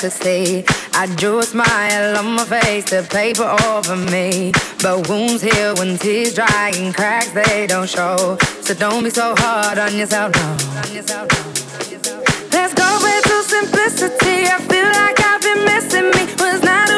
to see. I drew a smile on my face, the paper over me. But wounds heal when tears dry and cracks they don't show. So don't be so hard on yourself. No. Let's go back to simplicity. I feel like I've been missing me. Was not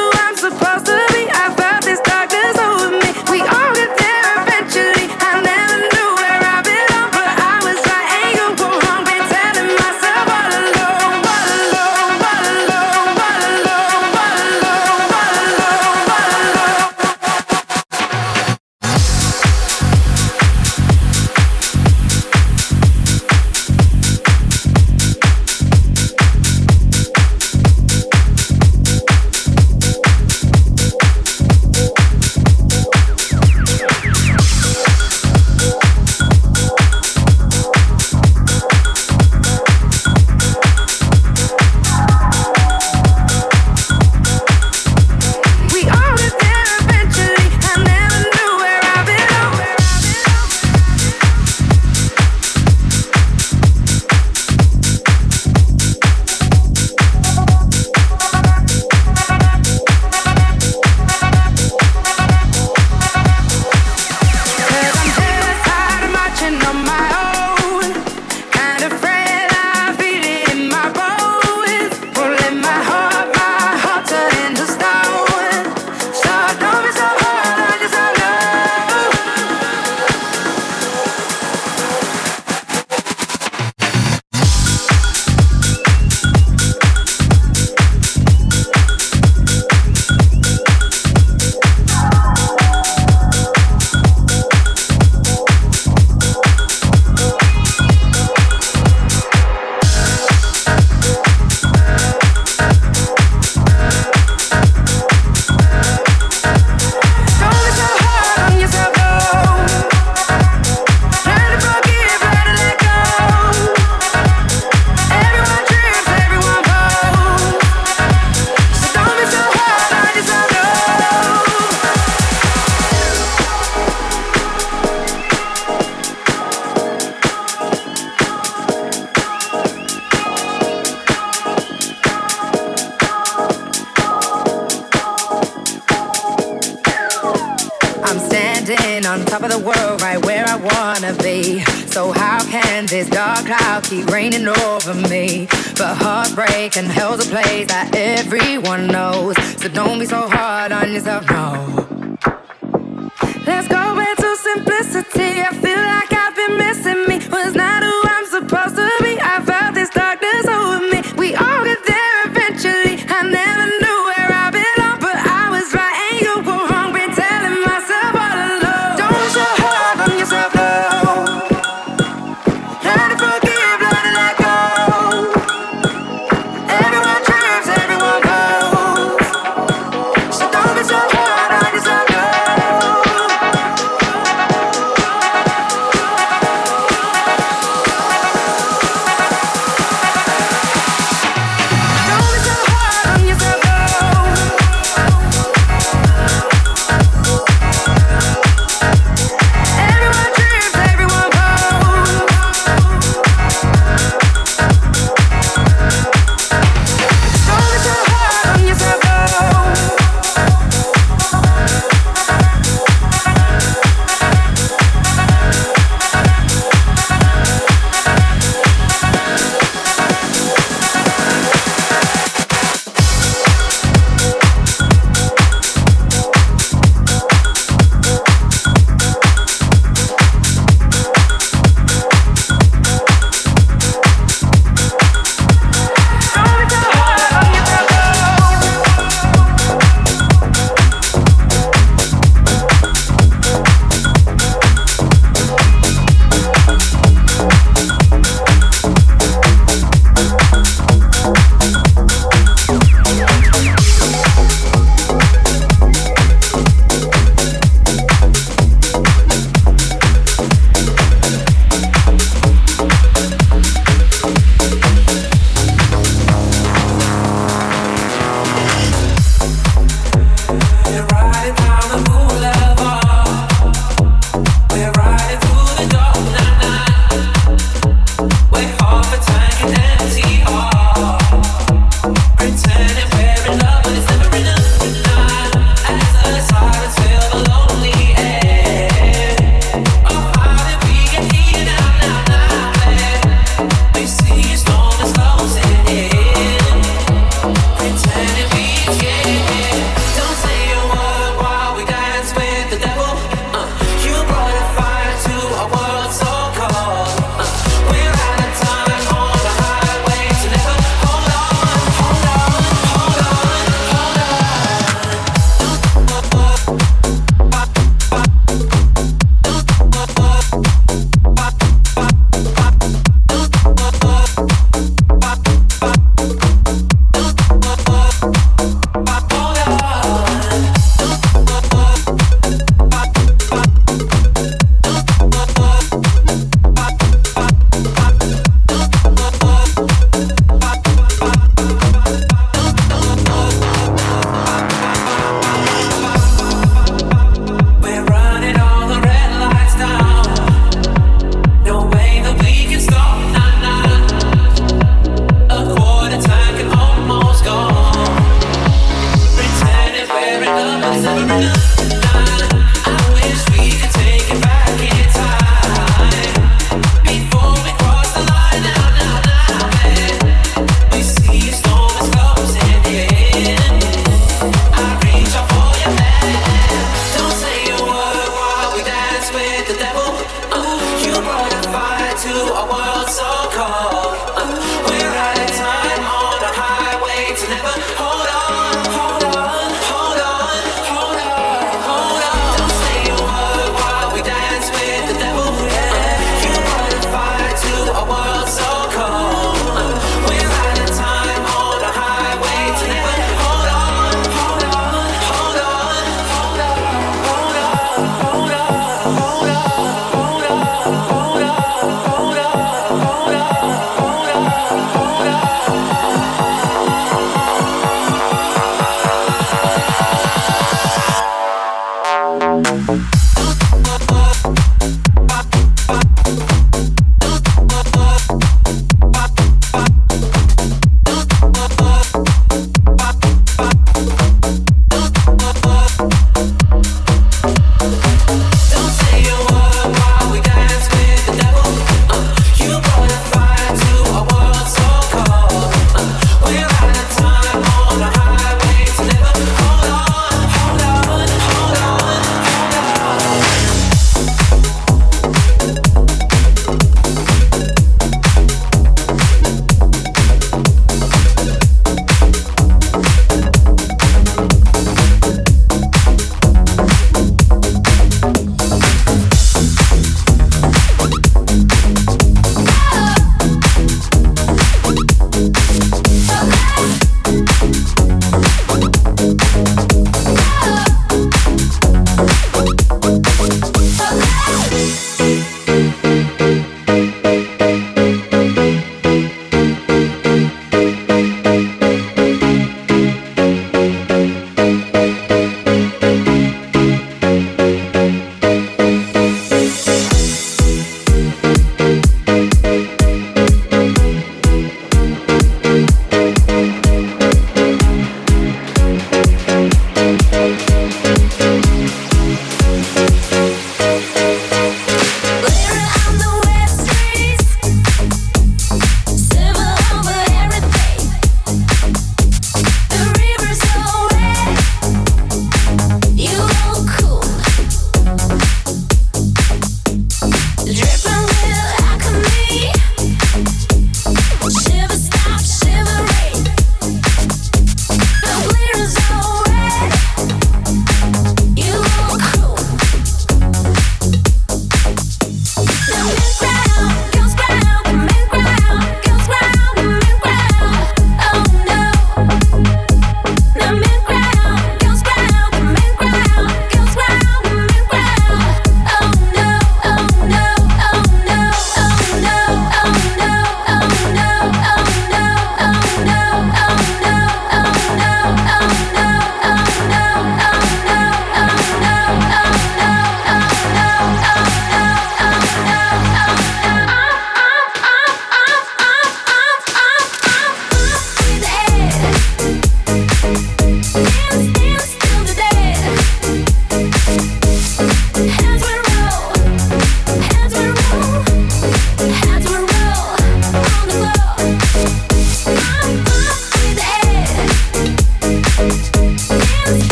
love.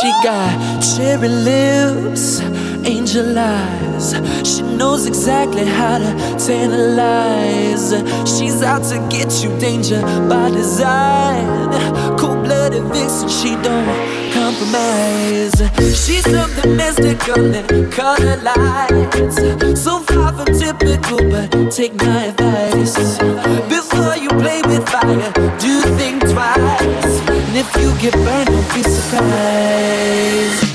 She got cherry lips, angel eyes. She knows exactly how to tantalize. She's out to get you, danger by design. Cold blooded vixen, she don't compromise. She's something mystical and color lights. So far from typical, but take my advice. if you get burned, don't be surprised.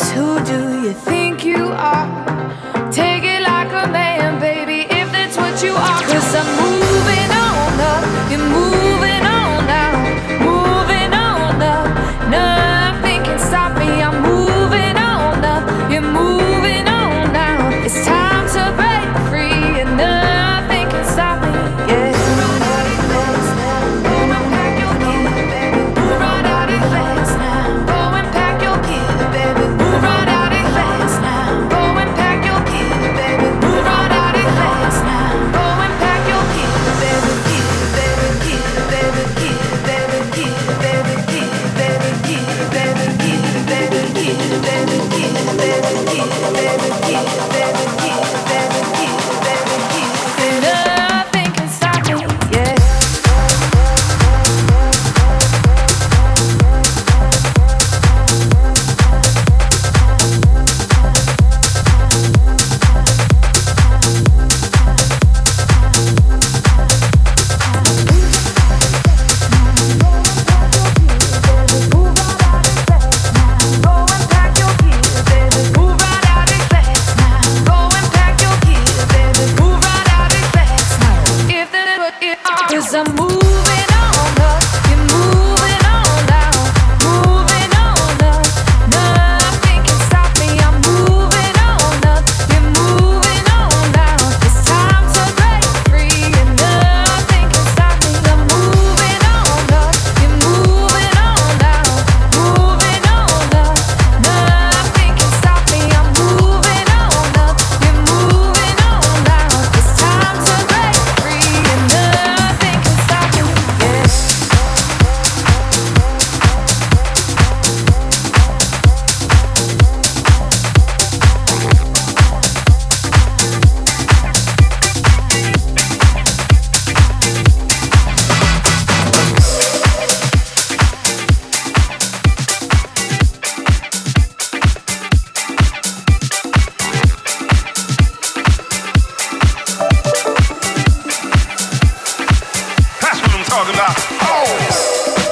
who do. House.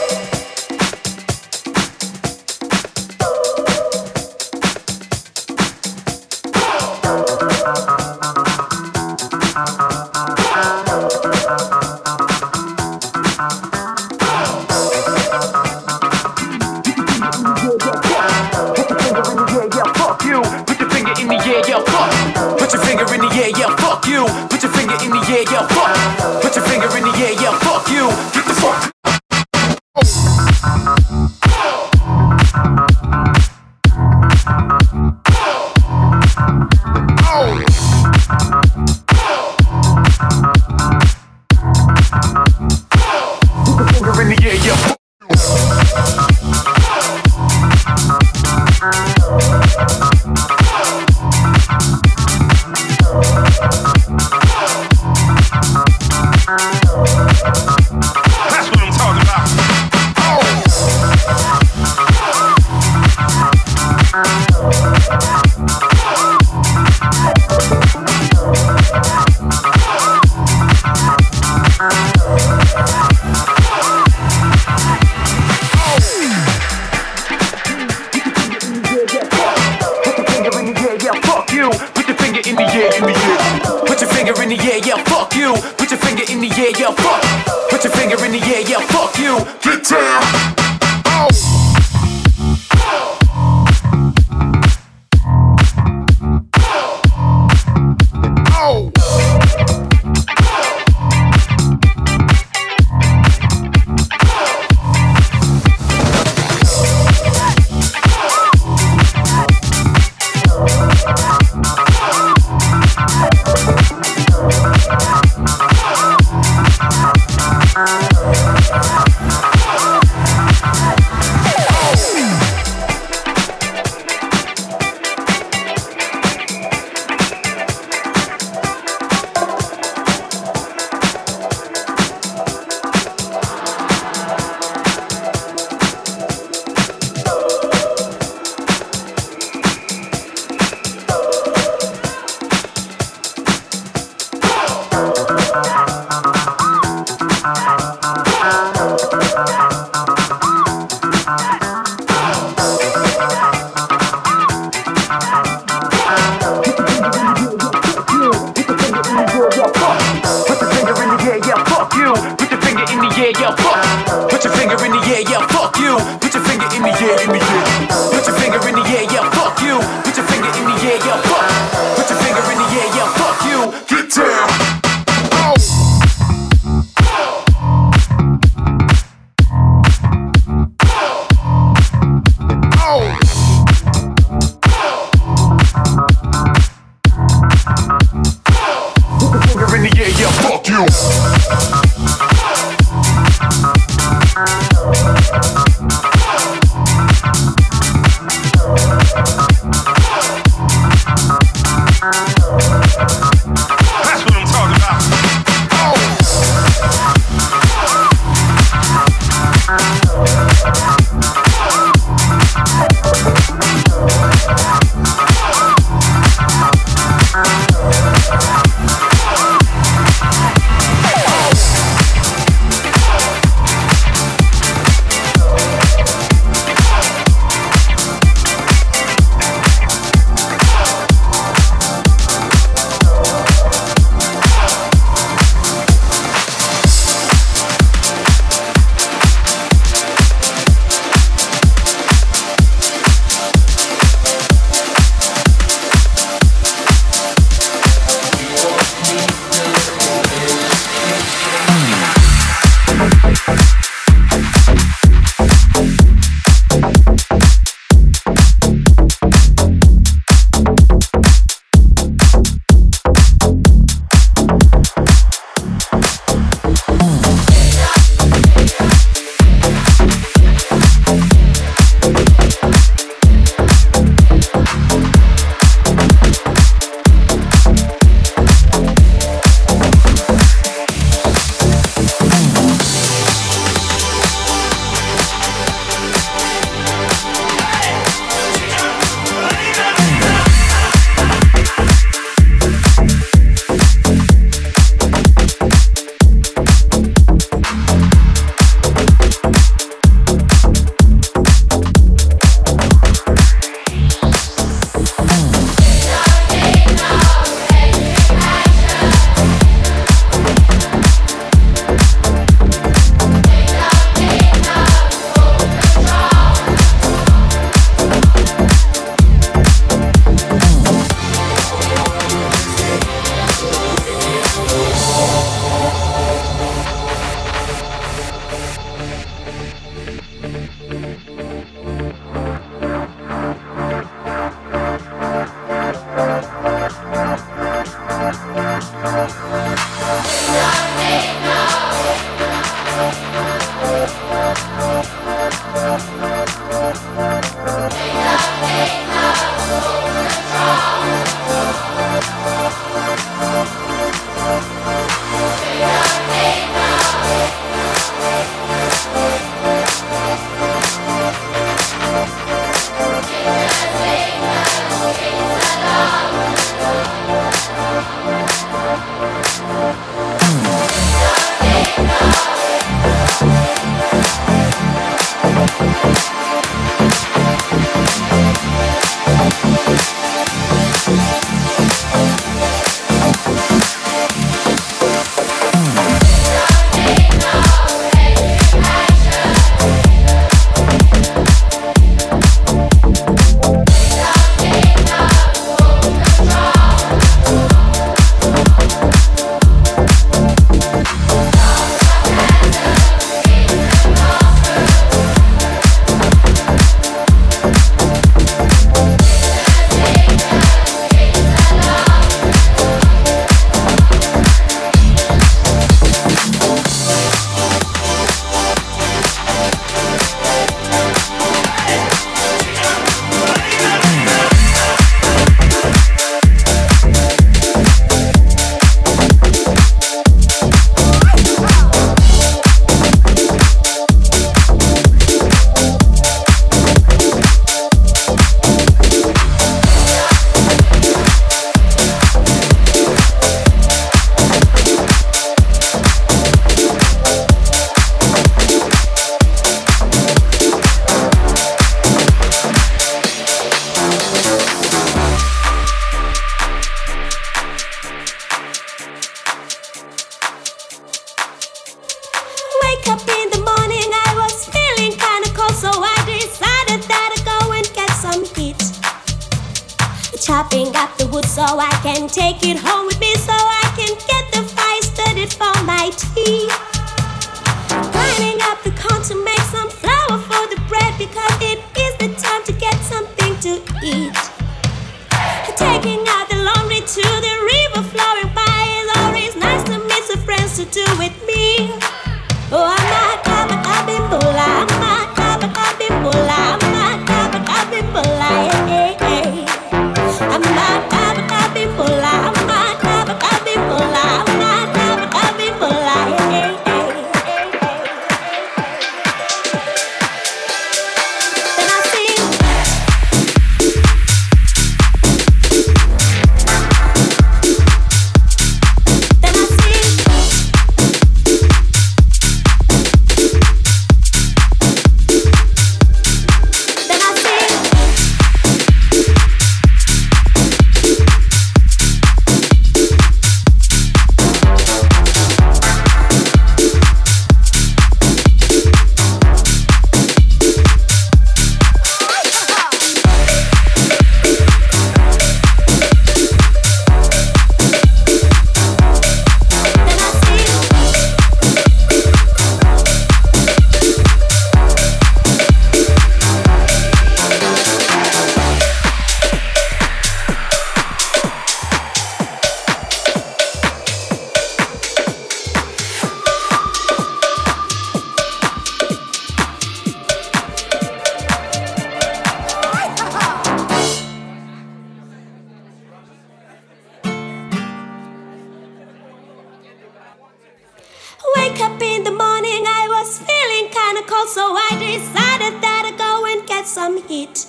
The morning, I was feeling kinda cold, so I decided that I'd go and get some heat.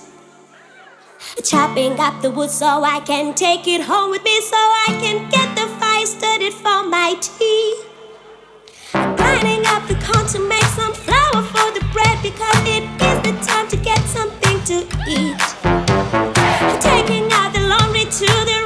Chopping up the wood so I can take it home with me so I can get the fire started for my tea. Grinding up the corn to make some flour for the bread because it is the time to get something to eat. Taking out the laundry to the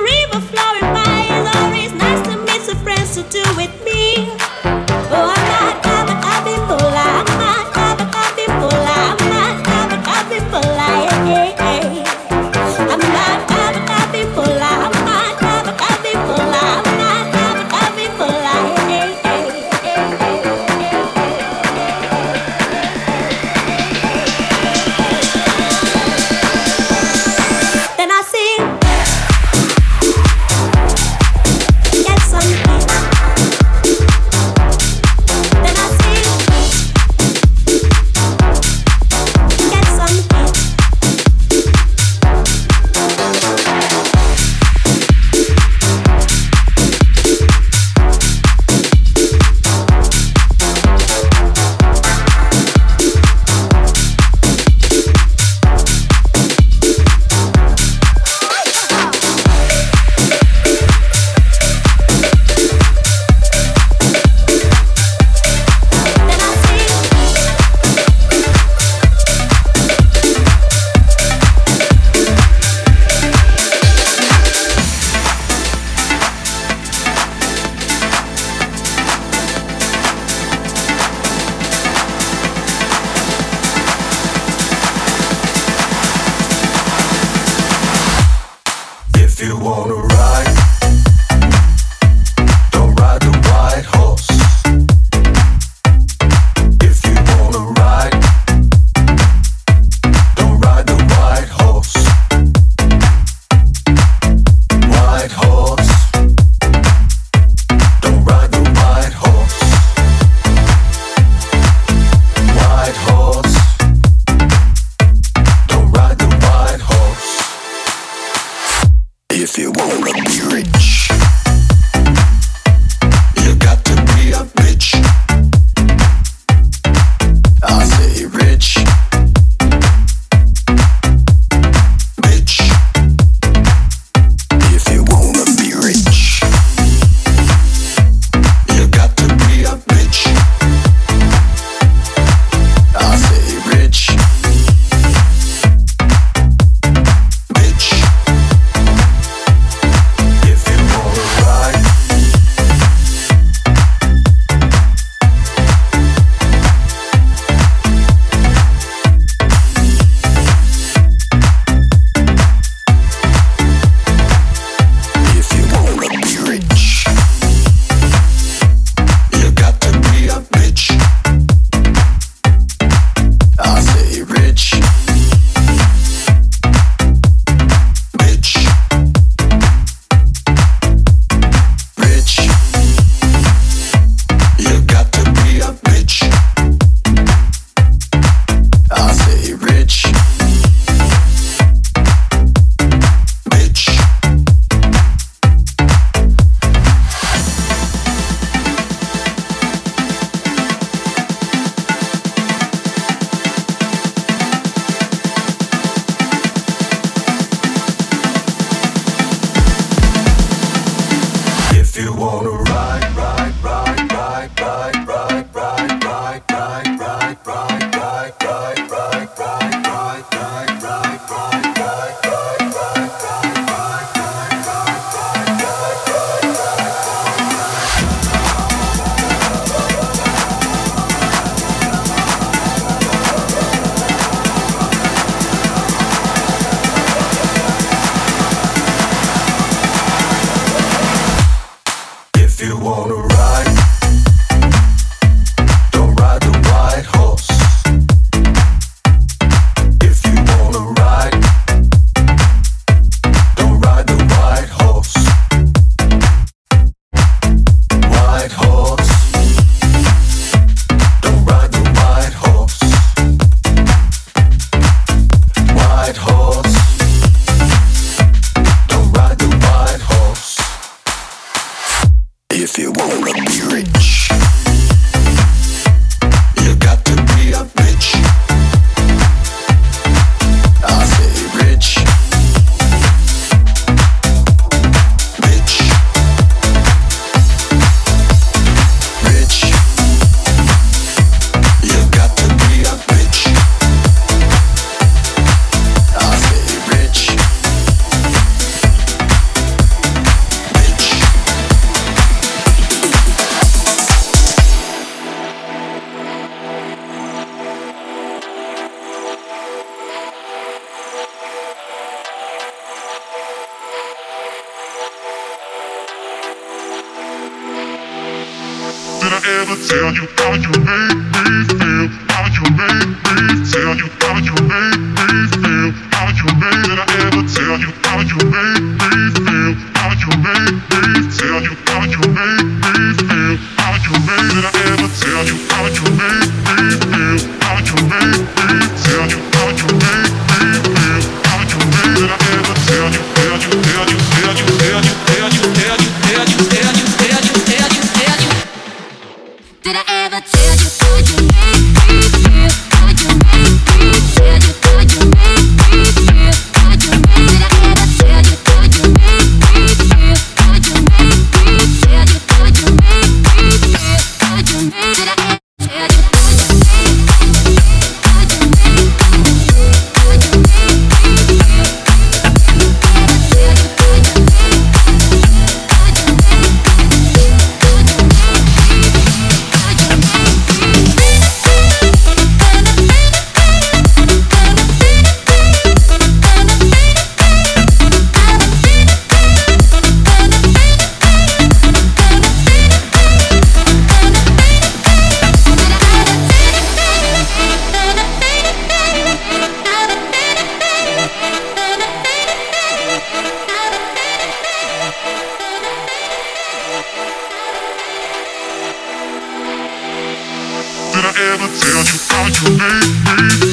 You